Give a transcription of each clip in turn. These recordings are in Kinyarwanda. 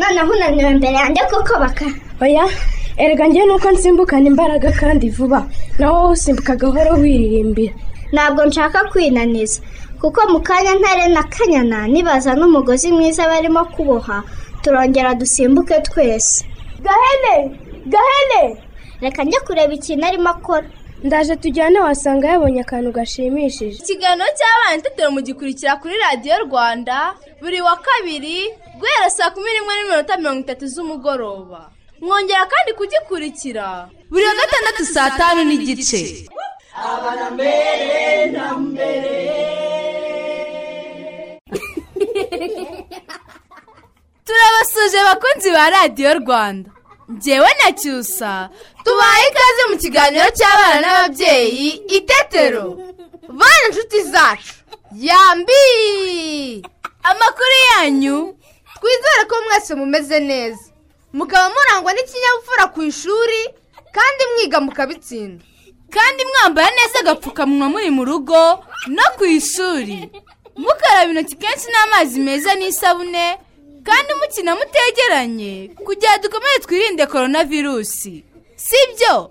noneho unaniwe mbere yanjye kuko baka oya erega njyewe nuko nsimbukana imbaraga kandi vuba. Nawe wowe usimbuka gahoro wiririmbira. Ntabwo nshaka kwinaniza. Kuko mu kanya ntare na kanyana nibaza n'umugozi mwiza barimo kuboha turongera dusimbuke twese. Gahene! Gahene! Reka njye kureba ikintu arimo akora. Ndaje tujyane wasanga yabonye akantu gashimishije. Ikiganiro cy'abana itetero mugikurikira kuri radiyo rwanda buri wa kabiri guhera saa kumi n'imwe n'iminota mirongo itatu z'umugoroba. Mwongera kandi kugikurikira. Buri wa gatandatu saa tanu n'igice. Turabasuje abakunzi ba radiyo rwanda. Ngewe na cyusa tubaye ikaze mu kiganiro cy'abana n'ababyeyi itetero bana inshuti zacu. Yambi! Amakuru yanyu. Twizere ko mwese mumeze neza. Mukaba murangwa n'ikinyabupfura ku ishuri kandi mwiga mukabitsinda. Kandi mwambara neza agapfukamunwa muri mu rugo no ku ishuri. Mukaraba intoki kenshi n'amazi meza n'isabune kandi mukina mutegeranye. Kugira dukomeze twirinde korona virusi si byo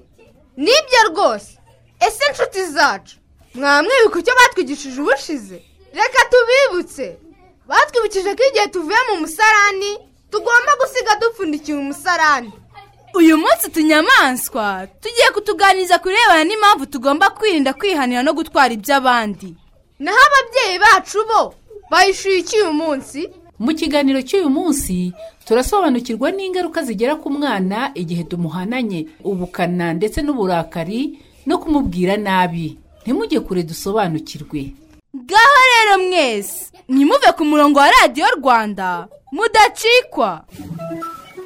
ni byo rwose. Ese inshuti zacu? Mwamwibuka icyo batwigishije ubushize? Reka tubibutse. Batwibukije ko igihe tuvuye mu musarani tugomba gusiga dupfundikiye umusarani uyu munsi utunyamaswa tugiye kutuganiriza ku birebana n'impamvu tugomba kwirinda kwihanira no gutwara iby'abandi. Naho ababyeyi bacu bo bayishyuye iki uyu munsi? Mu kiganiro cy'uyu munsi turasobanukirwa n'ingaruka zigera ku mwana igihe tumuhananye ubukana ndetse n'uburakari no kumubwira nabi. Ntimujye kure dusobanukirwe. Ngaho rero mwese ntimuve ku murongo wa radiyo rwanda mudacikwa.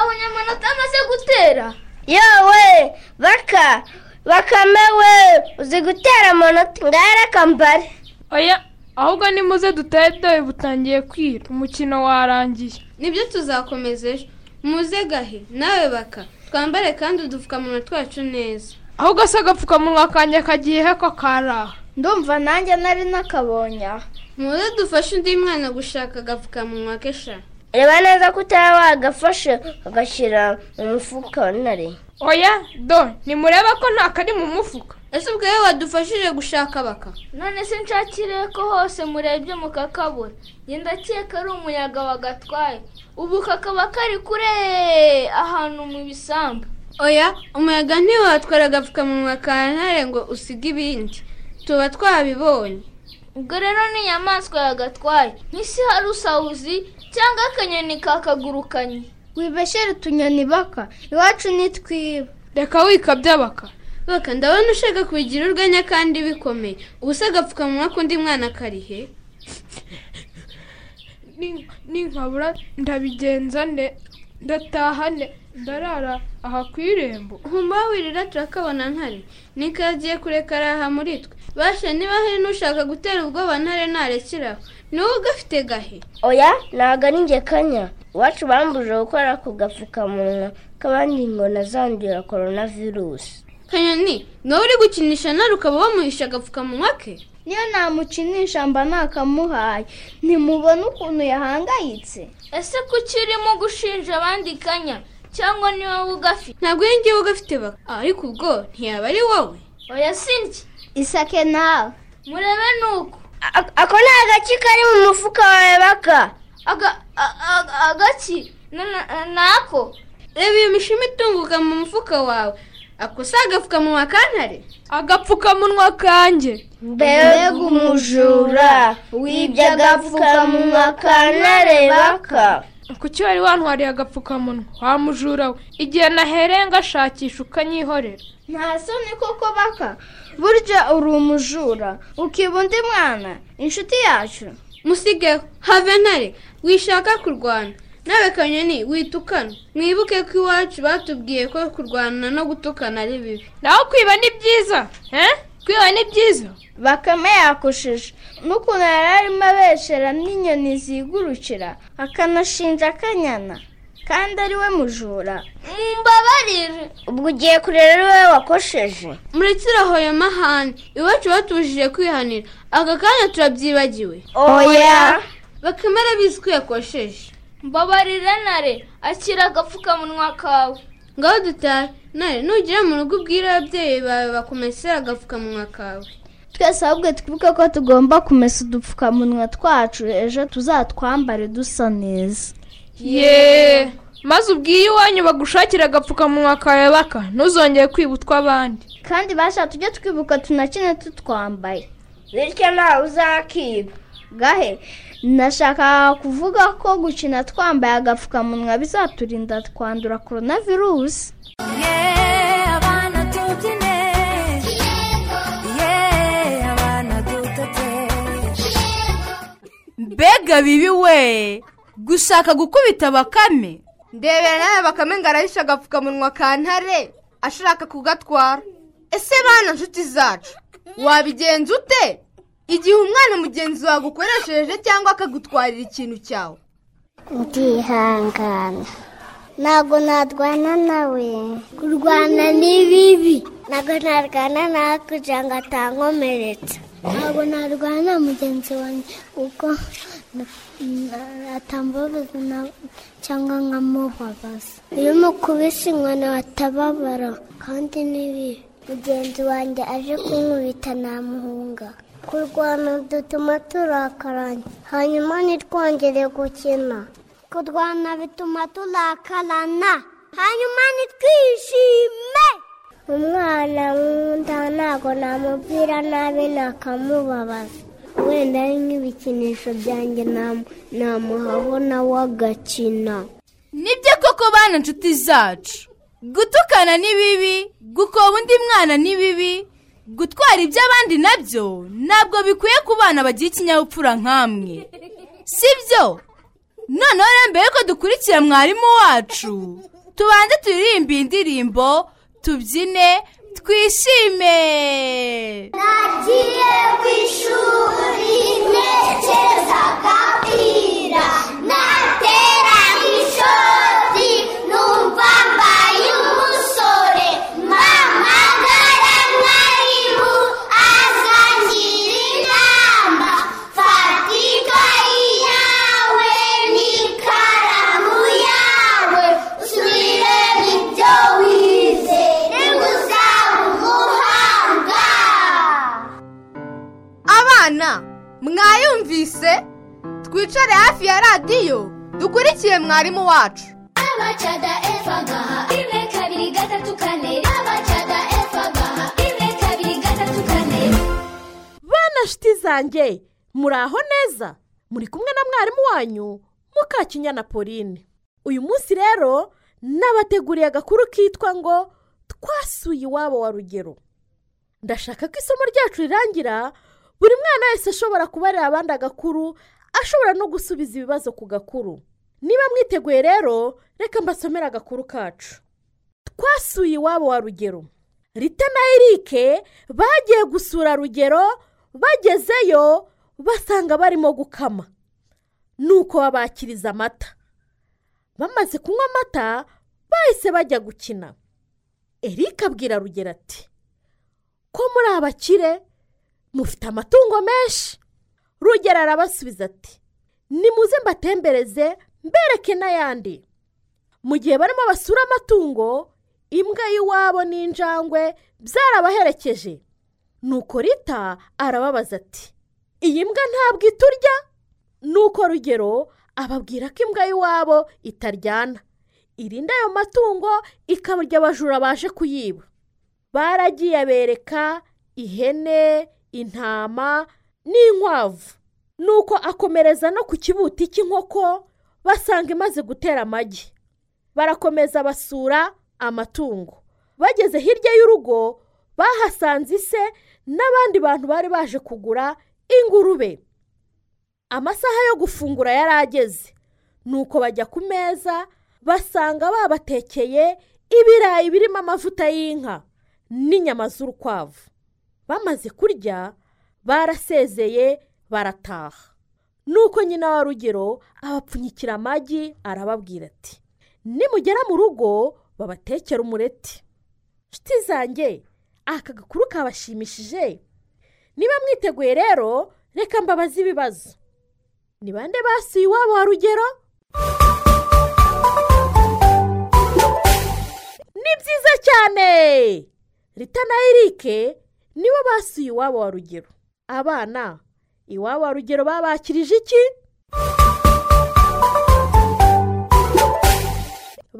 Wabaze mwabonye amanota amaze gutera yewe baka bakame we uzi gutera amanota ngaho reka mbare oya ahubwo nimuze dutahe dore butangiye kwira umukino warangiye. Nibyo tuzakomeza ejo. Muze gahe? Nawe baka twambare kandi udupfukamunwa twacu neza. Ahubwo se agapfukamunwa kanjye kagiye he ko karaha? Ndumva nanjye nari nakabonye. Aha muze dufashe undi mwana gushaka agapfukamunwa ke sha. Reba neza ko utaba wagafashe ugashyira mu mufuka wa nare oya do nimurebe ko nta kari mu mufuka. Ese ubwo wowe wadufashije gushaka baka none se nshakire ko hose murebye mukakabura ngenda ndakeka ari umuyaga wagatwaye. Ubu kakaba kari kure ahantu mu bisambu. Oya umuyaga ntiwatwara agapfukamunwa ka ntare ngo usige ibindi. Tuba twabibonye. Ubwo rero ni inyamaswa yagatwaye. Nk'isi hari usawuzi cyangwa akanyoni kakagurukanye wibeshyere utunyoni baka. Iwacu nitwiba reka wikabya baka. Baka ndabona ushaka kubigira urwenya kandi bikomeye. Ubu se agapfukamunwa k'undi mwana karihe Ni- ninkabura ndabigenza ne ndataha ne ndarara aha ku irembo. Humba wirira turakabona ntare. Niko yagiye kureka araha muri twe. Basha niba hari n'ushaka gutera ubwoba ntare narekeraho. Ni wowe ugafite gahe oya ntabwo ari njye kanya iwacu bambuje gukora ku gapfukamunwa k'abandi ngo nazandura korona virusi kanyoni nawe uri gukinisha ntare ukaba wamuhisha agapfukamunwa ke? Niyo namukinisha mba nakamuhaye. Ntimubona ukuntu yahangayitse. Ese kuki urimo gushinja abandi kanya cyangwa ni wowe ugafite? Ntabwo iyo ngiye ugafite baka ariko ubwo ntiyaba ari wowe. Oya sinjye isake nawe. Murebe nuko. Ako ni agaki kari mu mufuka wawe baka. Agaki Na- na- nako reba iyo mishumi itunguka mu mufuka wawe ako si agapfukamunwa kantare agapfukamunwa kanjye mbega umujura wibye agapfukamunwa ka ntare baka. Kuki wari wantwariye agapfukamunwa wa mujura we igihe nahereye ngashakisha ukanyihorera nta soni koko baka. Burya uri umujura ukiba undi mwana inshuti yacu musigeho have ntare wishaka kurwana nawe kanyoni witukana mwibuke ko iwacu batubwiye ko kurwana no gutukana ari bibi naho kwiba ni byiza eh kwiba ni byiza bakame yakushije n'ukuntu yari arimo abeshera n'inyoni zigurukira akanashinja akanyana kandi ari we mujura. Mumbabarire. Ubwo ugiye kurera ari wowe wakosheje. Murekere aho ya mahane iwacu batubujije kwihanira. Aka kanya turabyibagiwe. Oya. Bakemera bizi ko yakosheje. Mbabarire nare. Akira agapfukamunwa kawe. Ngaho dutahe. Nare nugera mu rugo ubwire ababyeyi bawe bakumesera agapfukamunwa kawe. Twese ahubwo twibuke ko tugomba kumesa udupfukamunwa twacu ejo tuzatwambare dusa neza. Yeee maze ubwiye iwanyu bagushakira agapfukamunwa kawe baka ntuzongere kwiba utw'abandi kandi basha tujye twibuka tunakine tutwambaye. Bityo ntawe uzakiba. Gahe? Nashaka kuvuga ko gukina twambaye agapfukamunwa bizaturinda twandura korona virusi mbega bibi we. Gushaka gukubita bakame ndebera nawe bakame ngo arahishe agapfukamunwa ka ntare ashaka kugatwara. Ese bana nshuti zacu wabigenza ute? Igihe umwana mugenzi wawe agukoresheje cyangwa akagutwarira ikintu cyawe? Ndihangana. Ntabwo narwana nawe. Kurwana ni bibi. Ntabwo narwana nawe kugira ngo atankomeretsa ntabwo narwana mugenzi wanjye kuko atambabaza cyangwa nkamubabaza iyo umukubise inkoni batababara kandi ni bibi mugenzi wanjye aje kunkubita namuhunga kurwana dutuma turakaranya hanyuma ntitwongere gukina kurwana bituma turakarana hanyuma ntitwishime umwana nkunda ntabwo namubwira nabi nakamubabaza wenda ari nk'ibikinisho byanjye namuhaho nawe agakina ni byo koko bana nshuti zacu. Gutukana ni bibi gukoba undi mwana ni bibi gutwara iby'abandi na byo ntabwo bikwiye ku bana bagira ikinyabupfura nk'amwe. Si byo noneho rero mbere yuko dukurikira mwarimu wacu tubanze turirimbe indirimbo tubyine twishime nagiye ku ishuri ntekereza agapira mwarimu wacu abacada efa gaha rimwe kabiri gatatu kane abacada efa gaha rimwe kabiri gatatu kane bana nshuti zanjye muri aho neza muri kumwe na mwarimu wanyu mukakinyana pauline. Uyu munsi rero nabateguriye agakuru kitwa ngo twasuye iwabo wa rugero. Ndashaka ko isomo ryacu rirangira buri mwana wese ashobora kubarira abandi agakuru ashobora no gusubiza ibibazo ku gakuru. Niba mwiteguye rero reka mbasomere agakuru kacu. Twasuye iwabo wa rugero. Rita na erike bagiye gusura rugero bagezeyo basanga barimo gukama. Nuko babakiriza amata. Bamaze kunywa amata bahise bajya gukina. Erike abwira rugero ati ko muri abakire mufite amatungo menshi? Rugero arabasubiza ati nimuze mbatembereze mbereke n'ayandi. Mu gihe barimo basura amatungo imbwa y'iwabo n'injangwe byarabaherekeje. Nuko rita arababaza ati iyi mbwa ntabwo iturya? Nuko rugero ababwira ko imbwa y'iwabo itaryana. Irinda ayo matungo ikaburya abajura baje kuyiba. Baragiye bereka ihene intama n'inkwavu. Nuko akomereza no ku kibuti cy'inkoko basanga imaze gutera amagi. Barakomeza basura amatungo. Bageze hirya y'urugo bahasanze ise n'abandi bantu bari baje kugura ingurube. Amasaha yo gufungura yari ageze. Nuko bajya ku meza basanga babatekeye ibirayi birimo amavuta y'inka n'inyama z'urukwavu. Bamaze kurya barasezeye barataha. Nuko nyina wa rugero abapfunyikira amagi arababwira ati nimugera mu rugo babatekera umureti. Nshuti zanjye aka gakuru kabashimishije? Niba mwiteguye rero reka mbabaze ibibazo. Ni bande basuye iwabo wa rugero? Ni byiza cyane! Rita na erike nibo basuye iwabo wa rugero. Abana iwabo wa rugero babakirije iki?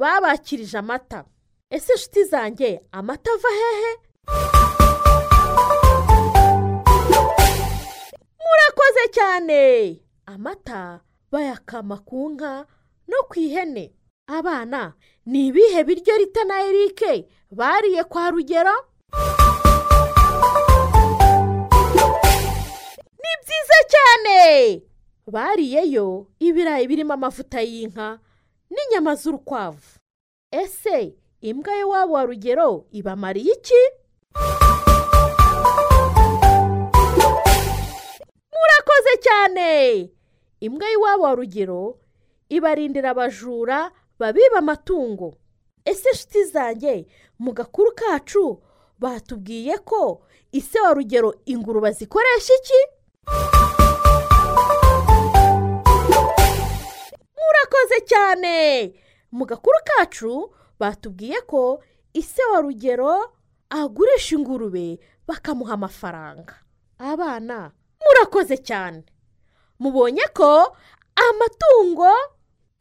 Babakirije amata. Ese inshuti zanjye amata ava hehe? Murakoze cyane. Amata bayakama ku nka no ku ihene. Abana ni ibihe biryo rita na erike bariye kwa rugero? Byiza cyane. Bariyeyo ibirayi birimo amavuta y'inka n'inyama z'urukwavu. Ese imbwa y'iwabo wa rugero ibamariye iki? Murakoze cyane. Imbwa y'iwabo wa rugero ibarindira abajura babiba amatungo. Ese inshuti zanjye mu gakuru kacu batubwiye ko ise wa rugero ingurube zikoresha iki? Murakoze cyane. Mu gakuru kacu batubwiye ko ise wa rugero agurisha ingurube bakamuha amafaranga. Abana murakoze cyane. Mubonye ko amatungo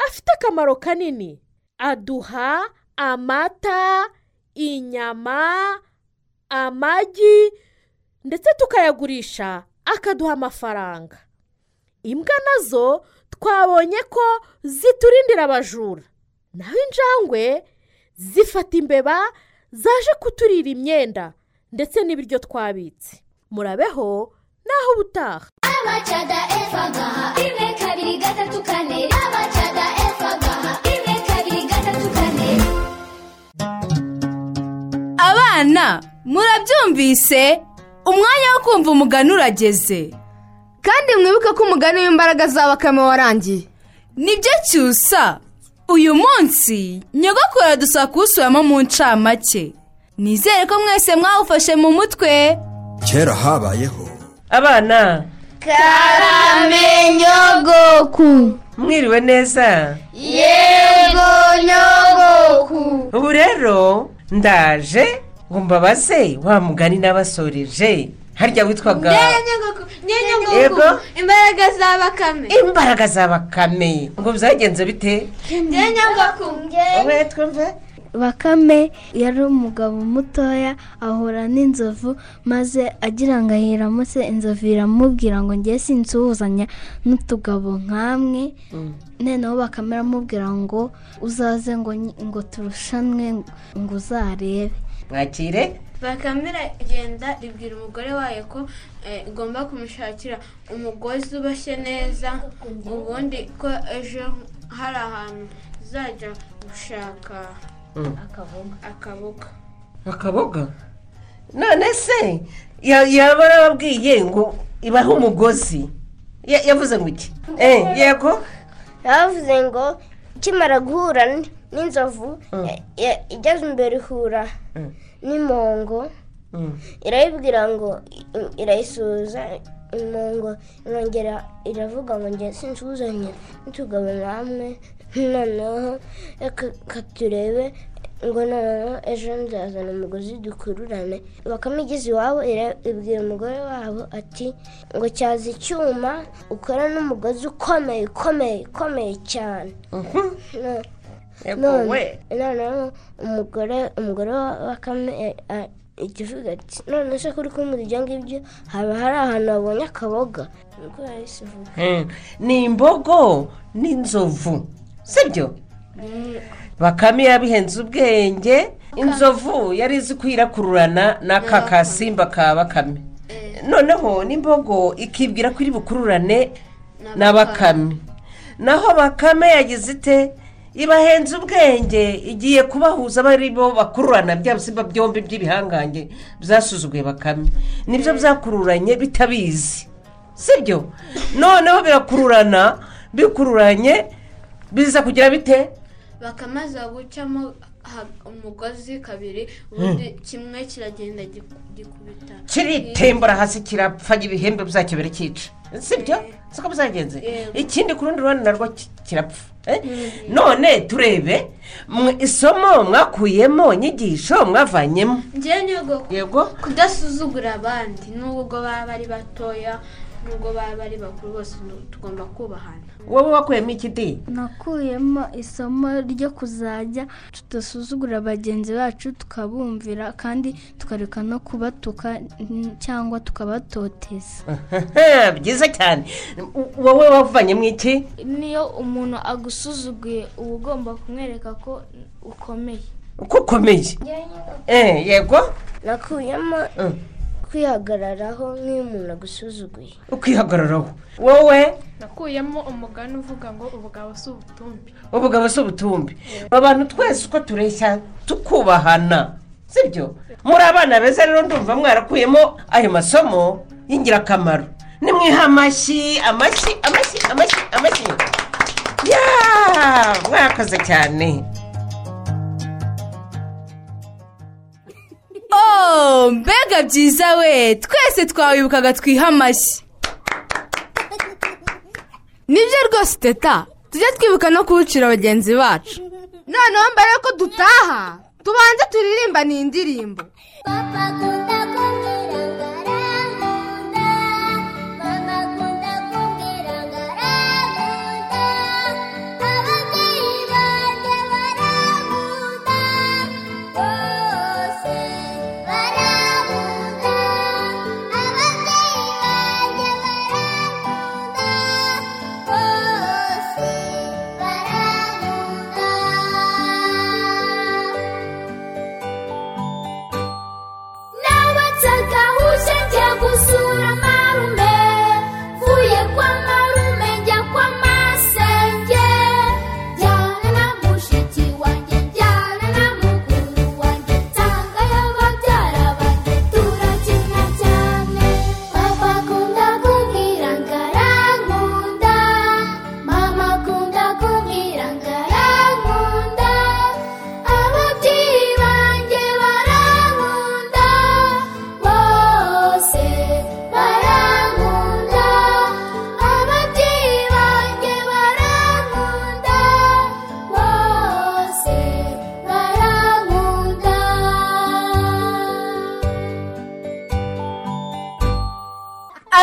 afite akamaro kanini. Aduha amata inyama amagi ndetse tukayagurisha akaduha amafaranga. Imbwa na zo twabonye ko ziturindira abajura. Naho injangwe zifata imbeba zaje kuturira imyenda ndetse n'ibiryo twabitse. Murabeho naho ubutaha. Abacada efa gaha rimwe kabiri gatatu kane. Abacada efa gaha rimwe kabiri gatatu kane. Abana murabyumvise? Umwanya wo kumva umugani urageze. Kandi mwibuke ko umugani w'imbaraga za bakame warangiye. Nibyo cyusa. Uyu munsi nyogokuru aradusaba kuwusubiramo mu ncamake. Nizere ko mwese mwawufashe mu mutwe. Kera habayeho. Abana. Karame nyogoku. Mwiriwe neza. Yego nyogoku. Ubu rero ndaje ngo mbabaze wa mugani n'abasoreje harya witwaga Yego. imbaraga za bakame. Imbaraga za bakame. Ngo byagenze bite? Bakame yari umugabo mutoya ahura n'inzovu maze agira ngo ahiramutse inzovu iramubwira ngo ngiye sinsuhuzanya n'utugabo nk'amwe. Noneho bakame iramubwira ngo uzaze ngo turushanwe ngo uzarebe. Mwakire bakame iragenda ribwira umugore wayo ko eh, igomba kumushakira umugozi uboshye neza ubundi ko ejo hari ahantu izajya gushaka akaboga akaboga none se ya- yaba yarababwiye ngo ibahe umugozi? Ya- yavuze ngo iki? Eh, yego? yavuze ngo ikimara guhura n- n'inzovu ya- igeze imbere ihura n'impongo irayibwira ngo irayisuhuza impongo irongera iravuga ngo njye sinsuhuzanye n'utugabo namwe noneho reka turebe ngo noneho ejo nzazana umugozi dukururane. Bakame igeze iwabo ira- ibwira umugore wabo ati ngo cyaza icyuma ukora n'umugozi ukomeye ukomeye ukomeye cyane. Noneho umugore umugore wa bakame ikivuga ati none se kuri kumva ibyo ngibyo haba hari ahantu babonye akaboga ni imbogo n'inzovu sibyo bakame yabihenze ubwenge inzovu yari izi kwirakururana n'aka kasimba ka bakame noneho n'imbogo ikibwira ko iri bukururane na bakame naho bakame yagize ite ibahenze ubwenge igiye kubahuza bari bo bakururana bya bisimba byombi by'ibihangange byasuzuguye bakame. Nibyo byakururanye bitabizi sibyo? Noneho birakururana bikururanye biza kugira bite? Bakamaze gucamo umugozi kabiri ubundi kimwe kiragenda giku- gikubita. Kiritembura hasi kirapfa ibihembe byacyo birakica sibyo? Siko bizagenze? Yego. ikindi ku rundi ruhande narwo ki- kirapfa. Eh? none turebe isomo mwakuyemo inyigisho mwavanyemo. Yego. Kudasuzugura abandi nubwo baba ari batoya nubwo baba ari bakuru bose tugomba kubahana. Wowe wakuyemo ikidi nakuyemo isomo ryo kuzajya tudasuzugura bagenzi bacu tukabumvira kandi tukareka no kubatuka cyangwa tukabatoteza. Byiza cyane. Wowe wavanyemo iki? Niyo umuntu agusuzuguye uba ugomba kumwereka ko ukomeye. Uko ukomeye? Eh, yego. Nakuyemo Mm. Kwihagararaho nk'iyo umuntu agusuzuguye ukwihagararaho wowe? Nakuyemo umugani uvuga ngo ubugabo si ubutumbi. Ubugabo si ubutumbi. Abantu twese uko tureshya tukubahana. Sibyo muri abana beza rero ndumva mwarakuyemo ayo masomo y'ingirakamaro. Nimwiha amashyi amashyi amashyi amashyi amashyi. Ya! Mwakoze cyane. Mbega byiza we twese twawibukaga twiha amashyi ni byo rwose teta. Tujye twibuka no kuwucira bagenzi bacu. Noneho mbere yuko dutaha tubanze turirimba ni indirimbo.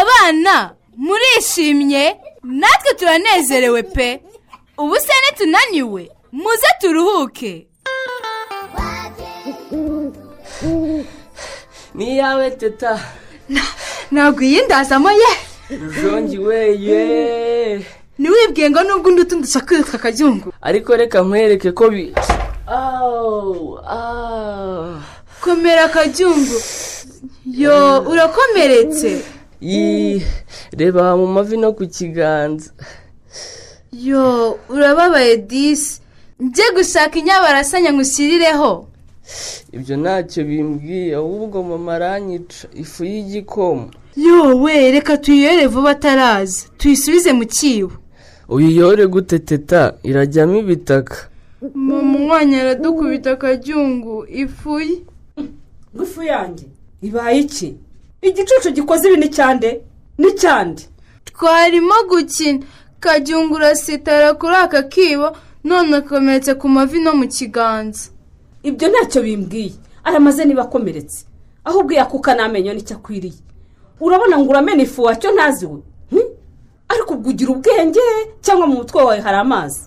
Abana murishimye natwe turanezerewe pe. Ubu se nitunaniwe muze turuhuke. Ni iyawe teta. Ntabwo iyindazamo ye. Rujongi weye ntiwibwiye ngo nubwo undi utundusha kwitwa akajyungu ariko reka nkwereke ko bi komera akajyungu yo urakomeretse. Reba mu mavi no ku kiganza. Yo urababaye disi njye gushaka inyabarasanya ngushyirireho ibyo ntacyo bimbwiye ahubwo mama aranyica ifu y'igikoma. Yo we reka tuyiyore vuba ataraza tuyisubize mu cyibo. Uyiyore gute teta? Irajyamo ibitaka. Mama umwanya aradukubita akajyungu ifu ye ifu yanjye ibaye iki? Igicucu gikoze ibi ni cyande ni cyande twarimo gukina. Kajyungu urasitara kuri aka kibo none akomeretse ku mavi no mu kiganza. Ibyo ntacyo bimbwiye. Aramaze niba akomeretse. Ahubwo yakuka n'amenyo ni cyo akwiriye. Urabona ngo uramena ifu wacyo ntazi we? Hmm? ariko ubwo ugira ubwenge cyangwa mu mutwe wawe hari amazi?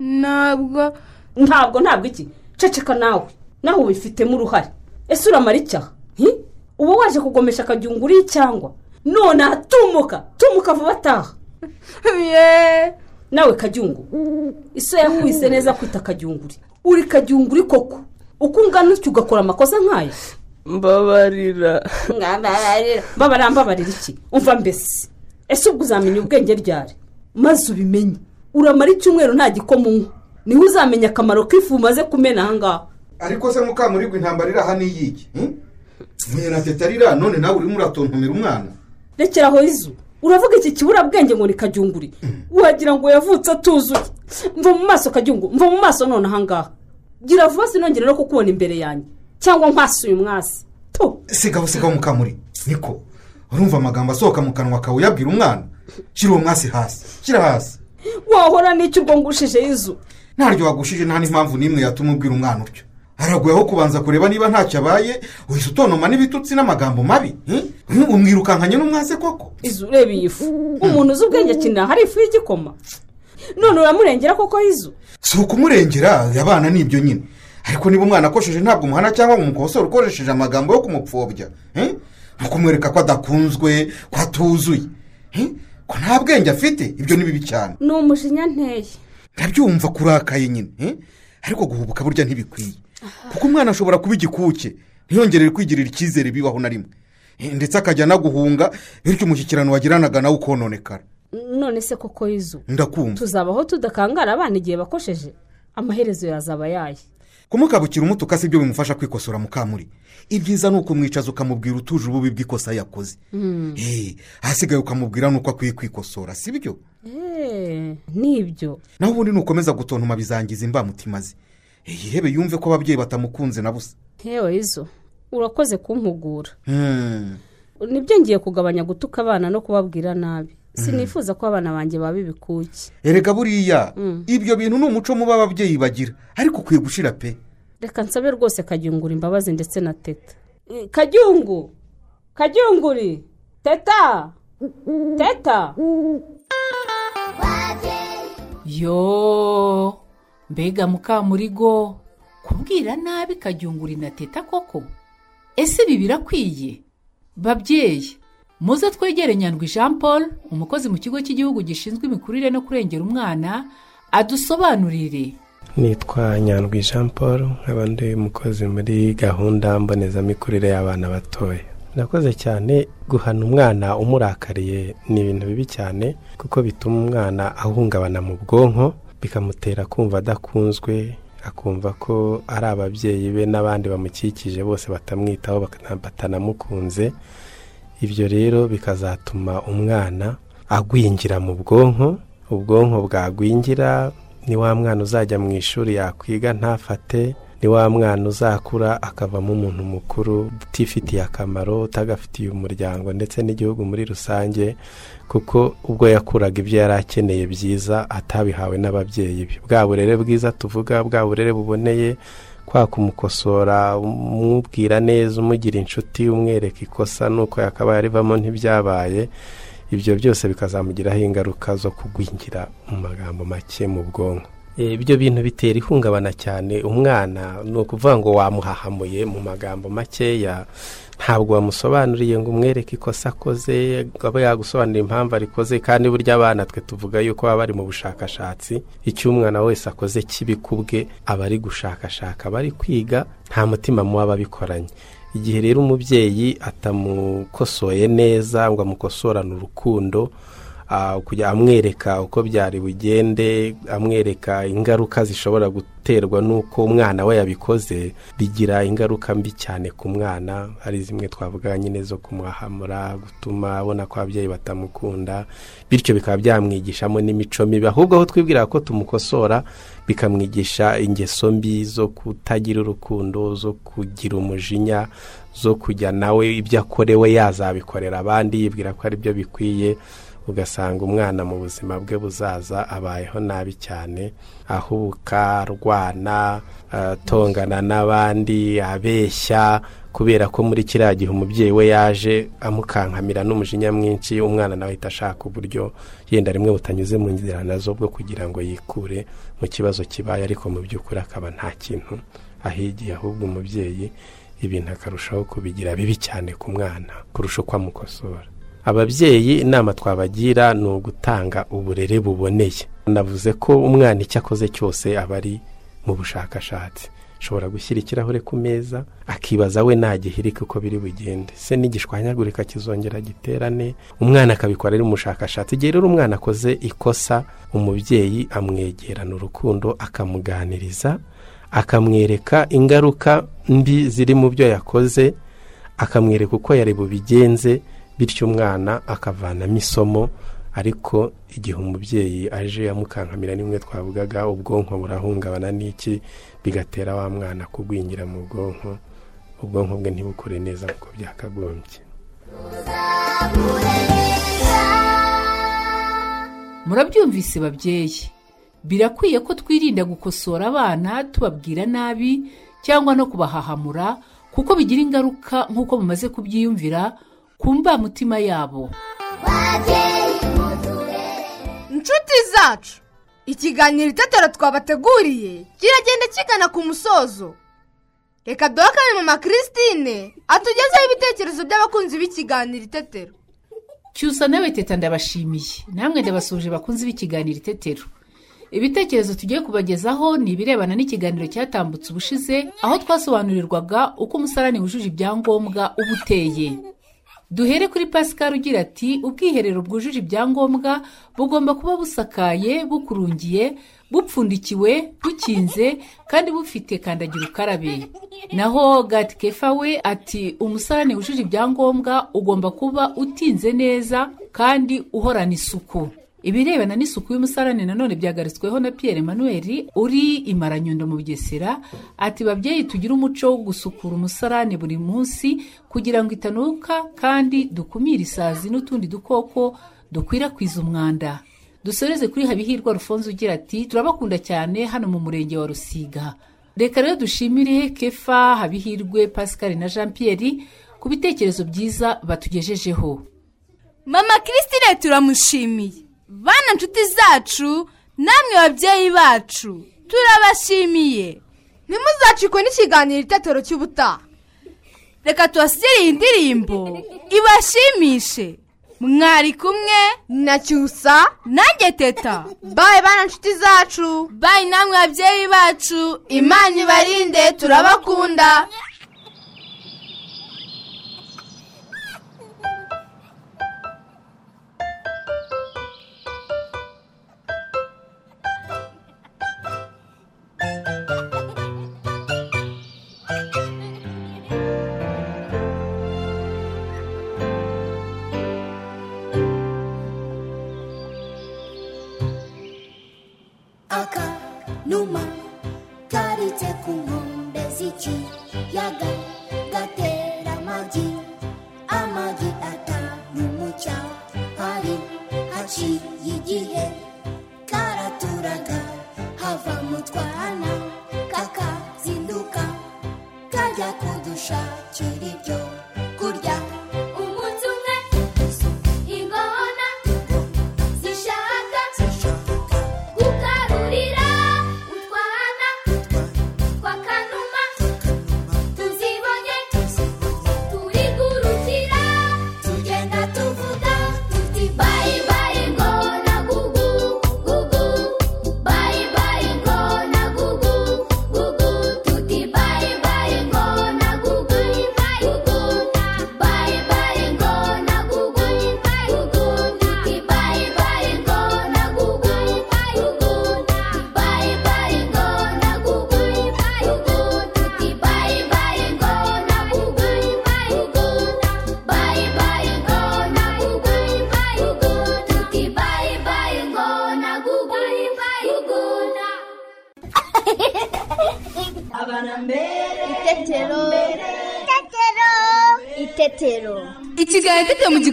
Ntabwo. Ntabwo ntabwo iki. Ceceka nawe. Nawe ubifitemo uruhare. Ese uramara icyaha? Hmm? Uba waje kugomesha akajyunguri cyangwa? None tumuka tumuka vuba ataha. Nawe kajyungu iso yakwise neza kwita kajyunguri uri kajyunguri koko. Uko ungana utyo ugakora amakosa nk'aya? Mbabarira. Mbabarira. Mbabarira mbabarira iki? Umva mbese. Ese ubwo uzamenya ubwenge ryari? Maze ubimenye. Uramara icyumweru nta gikoma unywa. Niho uzamenya akamaro k'ifu umaze kumena ahangaha ariko se mukamurigwa intambara iri aha n'iyiki mwe na teta arira none nawe urimo uratontomera umwana. Rekeraho izu. Uravuga iki kiburabwenge ngo ni kajyunguri wagira ngo yavutse atuzuye. Mva mu maso kajyungu mva mu maso none ahangaha gira vuba sinongere no kukubona imbere yanjye. Cyangwa nkwasuye umwasi sigaho sigaho mukamuri niko. Urumva amagambo asohoka mu kanwa kawe uyabwira umwana. Shyira uwo mwasi hasi. Shyira hasi. Wahora n'icyo ubwo ngushije izu. Ntaryo wagushije nta n'impamvu n'imwe yatuma ubwira umwana utyo. Haraguye aho kubanza kureba niba ntacyo abaye uhise utonoma n'ibitutsi n'amagambo mabi umwirukankanye n'umwase koko. Izu ureba iyi fu. Umuntu uzi ubwenge akinira hari ifu y'igikoma. None uramurengera koko izu? Si ukumurengera abana ni ibyo nyine. Ariko niba umwana akosheje ntabwo umuhana cyangwa ngo umukosore ukoresheje amagambo yo kumupfobya ni ukumwereka ko adakunzwe ko atuzuye ko nta bwenge afite ibyo ni bibi cyane. Ni umujinya nteye. Ndabyumva kurakaye nyine ariko guhubuka burya ntibikwiye. Kuko umwana ashobora kuba igikuke ntiyongerere kwigirira icyizere bibaho na rimwe. Eh, ndetse akajya anaguhunga bityo umushyikirano wagiranaga nawe ukononekara. None se koko izu ndakumva. Tuzabaho tudakangara abana igihe bakosheje? Amaherezo yazaba yaye. Kumukabukira umutuka si byo bimufasha kwikosora mukamuri. Ibyiza ni ukumwicaza ukamubwira utuje ububi bw'ikosa yakoze. Eh, ahasigaye ukamubwira n'uko akwiye kwikosora si byo? Eee ni byo naho ubundi nukomeza gutontoma bizangiza imbamutima ze. Eh, yihebe yumve ko ababyeyi batamukunze na busa. Hewe izo urakoze kumpugura Hmm. ni byo ngiye kugabanya gutuka abana no kubabwira nabi. Sinifuza ko abana banjye baba ibikuki. Erega buriya Mm. ibyo bintu ni umuco mubi ababyeyi bagira. Ariko ukwiye gushira pe. Reka nsabe rwose kajyungura imbabazi ndetse na teta. Eh, kajyungu! Kajyunguri! Teta! Teta! Yo! Mbega mukamurigo kubwira nabi kajyunguri na teta koko? Ese ibi birakwiye? Babyeyi muze twegere nyandwi jean paul umukozi mu kigo cy'igihugu gishinzwe imikurire no kurengera umwana adusobanurire. Nitwa nyandwi jean paul nkaba ndi umukozi muri gahunda mbonezamikurire y'abana batoya. Nakoze cyane guhana umwana umurakariye. Ni ibintu bibi cyane kuko bituma umwana ahungabana mu bwonko bikamutera kumva adakunzwe akumva ko ari ababyeyi be n'abandi bamukikije bose batamwitaho batanamukunze ibyo rero bikazatuma umwana agwingira mu bwonko ubwonko bwagwingira ni wa mwana uzajya mu ishuri yakwiga ntafate. Ni wa mwana uzakura akavamo umuntu mukuru utifitiye akamaro utagafitiye umuryango ndetse n'igihugu muri rusange kuko ubwo yakuraga ibyo yari akeneye byiza atabihawe n'ababyeyi be. Bwa burere bwiza tuvuga bwa burere buboneye kwa kumukosora umubwira neza umugira inshuti umwereka ikosa n'uko yakabaye arivamo ntibyabaye. Ibyo byose bikazamugiraho ingaruka zo kugwingira mu magambo make mu bwonko. Ibyo bintu bitera ihungabana cyane. Umwana ni ukuvuga ngo wamuhahamuye mu magambo makeya ntabwo wamusobanuriye ngo umwereke ikosa akoze aba yagusobanurira impamvu arikoze kandi burya abana twe tuvuga yuko baba bari mu bushakashatsi. Icyo umwana wese akoze kibi ku bwe aba ari gushakashaka aba ari kwiga nta mutima muba babikoranye igihe rero umubyeyi atamukosoye neza ngo amukosorane urukundo kujya amwereka uko byari bugende amwereka ingaruka zishobora guterwa n'uko umwana we yabikoze bigira ingaruka mbi cyane ku mwana. Hari zimwe twavuga nyine zo kumwahamura gutuma abona ko ababyeyi batamukunda bityo bikaba byamwigishamo n'imico mibi. Ahubwo aho twibwira ko tumukosora bikamwigisha ingeso mbi zo kutagira urukundo zo kugira umujinya zo kujya nawe ibyo akorewe yazabikorera. Abandi yibwira ko ari byo bikwiye ugasanga umwana mu buzima bwe buzaza abayeho nabi cyane ahubuka arwana atongana n'abandi abeshya kubera ko muri kiriya gihe umubyeyi we yaje amukankamira n'umujinya mwinshi umwana nawe ahita ashaka uburyo yenda rimwe butanyuze mu nzira na zo bwo kugira ngo yikure mu kibazo kibaye ariko mu by'ukuri akaba nta kintu ahigiye ahubwo umubyeyi ibintu akarushaho kubigira bibi cyane ku mwana kurusha uko amukosora. Ababyeyi inama twabagira ni ugutanga uburere buboneye. Navuze ko umwana icyo akoze cyose aba ari mu bushakashatsi. Ashobora gushyira ikirahure ku meza akibaza we ntagihirike uko biri bugende. Se n'igishwanyagurika kizongera giterane umwana akabikora ari umushakashatsi. Igihe rero umwana akoze ikosa umubyeyi amwegerana urukundo akamuganiriza akamwereka ingaruka mbi ziri mu byo yakoze akamwereka uko yari bubigenze bityo umwana akavanamo isomo ariko igihe umubyeyi aje amukankamira nimwe twavugaga ubwonko burahungabana n'iki? bigatera wa mwana kugwingira mu bwonko ubwonko bwe ntibukure neza nk'uko byakagombye. Murabyumvise babyeyi birakwiye ko twirinda gukosora abana tubabwira nabi cyangwa no kubahahamura kuko bigira ingaruka nk'uko mumaze kubyiyumvira ku mbamutima yabo. Inshuti zacu ikiganiro itetero twabateguriye kiragenda kigana ku musozo. Reka duhe akanya mama christine atugezeho ibitekerezo by'abakunzi b'ikiganiro itetero. Cyusa nawe teta ndabashimiye. Namwe ndabasuje bakunze b'ikiganiro itetero. Ibitekerezo tugiye kubagezaho ni ibirebana n'ikiganiro cyatambutse ubushize aho twasobanurirwaga uko umusarani wujuje ibyangombwa uba uteye. Duhere kuri pascal ugira ati ubwiherero bwujuje ibyangombwa bugomba kuba busakaye bukurungiye bupfundikiwe bukinze kandi bufite kandagira ukarabe. Naho gatikefa we ati umusarani wujuje ibyangombwa ugomba kuba utinze neza kandi uhorana isuku. Ibirebana n'isuku y'umusarani nanone byagarutsweho na Pierre Emmanuel uri imaranyundo mu bugesera ati babyeyi tugire umuco wo gusukura umusarani buri munsi kugira ngo itanuka kandi dukumire isazi n'utundi dukoko dukwirakwiza umwanda. Dusoreze kuri habihirwa rufonze ugira ati turabakunda cyane hano mu murenge wa rusiga. Reka rero dushimire kefa habihirwe pascal na jean Pierre ku bitekerezo byiza batugejejeho. Mama christine turamushimiye bana nshuti zacu namwe babyeyi bacu. Turabashimiye. Ntimuzacikwe n'ikiganiro itetero cy'ubutaha reka tubasigire iyi ndirimbo. Ibashimishe. Mwari kumwe. Na cyusa. Nanjye teta. Bayi bana nshuti zacu. Bayi namwe babyeyi bacu. Imana ibarinde turabakunda.